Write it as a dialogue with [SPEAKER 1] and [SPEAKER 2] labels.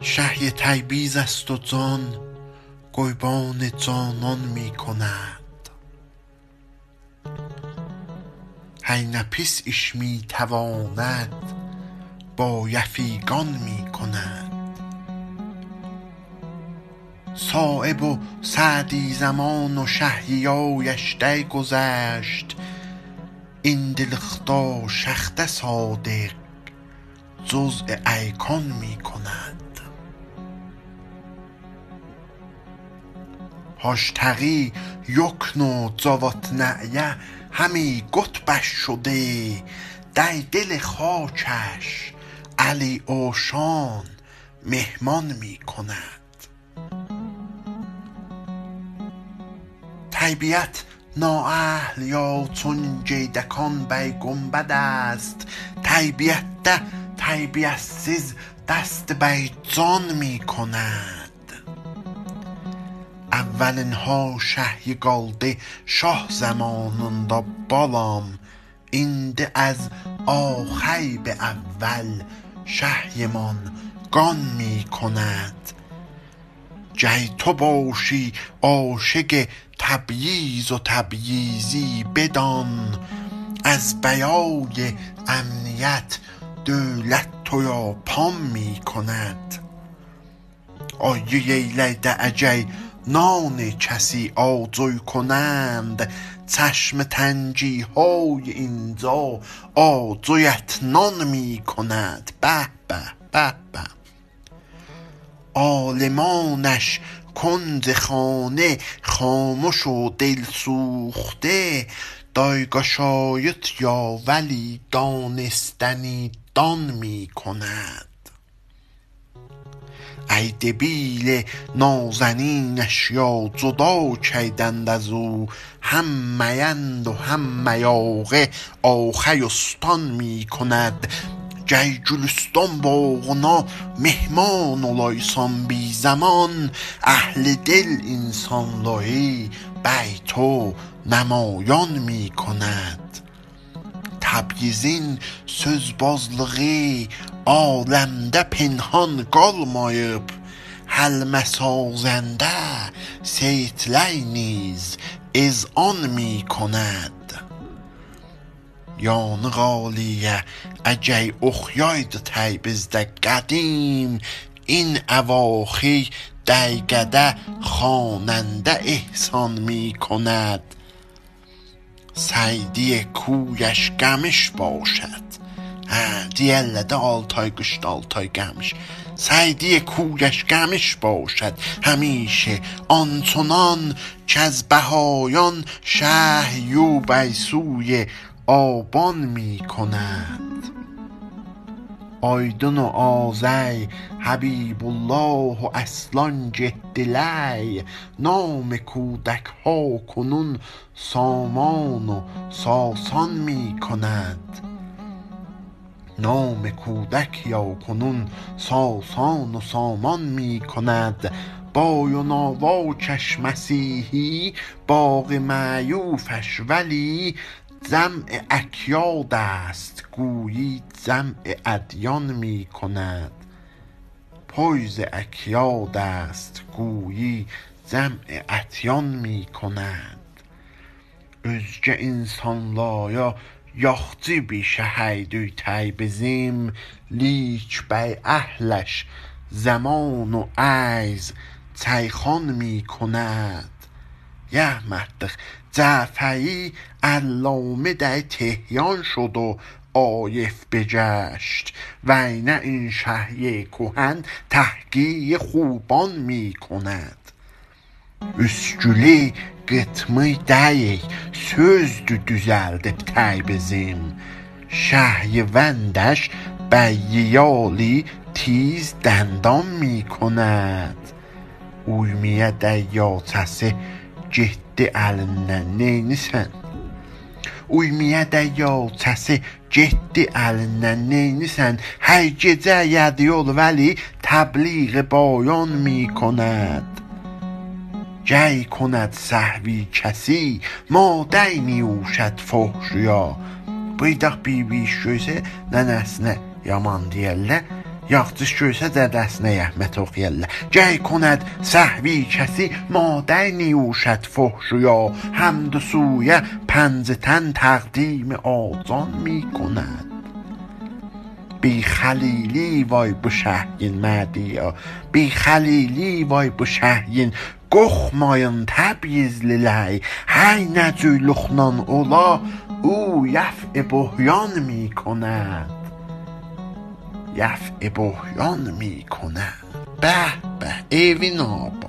[SPEAKER 1] شهی تیبیز است و جان قربان جانان می کند. هی نه پیس اش می تواند با یفیقان می کند. صایب و سعدی زمان و شهریارش درگذشت. این دلخطا شخته صادق جزع ایکان می کند. هاشتقی یکن و جوات نایه همی قطبش شده. در دل خاکش علی اوشان مهمان می کند. طیبیت نااهل یا چون جیدکان بر گنبد است. طیبیت ده طیبیت سز دست بر جان می کند. Evvelinha şəhyi qaldı şah zamanında balam indi əz آخر به اول شهیمان قان می کند. گر تو باشی عاشق تبریز و تبریزی بدان. از برای امنیت دولت تو را پان می کند. آری ایله اگر نان کسی آجر کنند چشم تنگی های اینجا آجرت نان می کند. به به به به. عالمانش کنج خانه خامش و دل سوخته در گشایش یا ولی دانستنی دان می کند. ای دبیل نازنینش یا جدا کردند از او هم میند و هم میاقه آخرستان می کند. گر گلستان باغنا مهمان الیسان بی زمان. اهل دل اینسان ları بر تو نمایان می کند. تبریزین sözbazlığı aləmdə pinhan qalmayıb Həlmə sazəndə seyidlər نیز اذعان می کند. یانق عالیه اگر احیای تبریزdə قدیم. این اواخر در قده خواننده احسان می کند. سعدی کویش گمش باشد. دیله ده altay qışda altay gəlmiş سعدی کویش گمش باشد. همیشه آنچنان کز بهایان شهر رو بر سوی آبان می کند آیدن و آذر حبیب الله و اصلان جدلی نام کودک ها کنون سامان و ساسان می کند. نام کودک یا کنون ساسان و سامان می کند. بای و ناواکش مسیحی باغ معیوفش ولی جمع اکیاد است گویی جمع ادیان می کند. فیض اکیاد است گویی جمع ادیان می کند. özgə insanlara yaxşı bir şəhərdir Təbrizim لیک بر اهلش زمان و عرض چرخان می کند. رحمت جعفری علامه در تهران شد و عارف بگشت ورنه این شهر کهن تحقیر خوبان می کند üskülü qıtmı deyil sözdür düzəldib Təbrizim şهریوندش بر یالی تیز دندان می کند uymuya dəryاçəsi getdi əlindən neynirsən uymuya dəryاçəsi getdi əlindən neynirsən hər gecə yədyol vəli təbliğ bayan می کند گر کند سهوی کسی مادər نیوشد fuhşuya buydaq bir-bir görsə nənəsinə yaman deyərlər یاختش جویسه در دست نیه و خیله جای کند صحوی کسی مادر نیوشد فحش و یا. همد پنزتن تقدیم آزان می کند. بی خلیلی وای بو شهین مردی بی خلیلی وای بو شهین گخ ماین تبیز للی هی نجوی لخنان اولا او یفع بحیان می کند. کند رفع بحران می کند به به ایوین آباد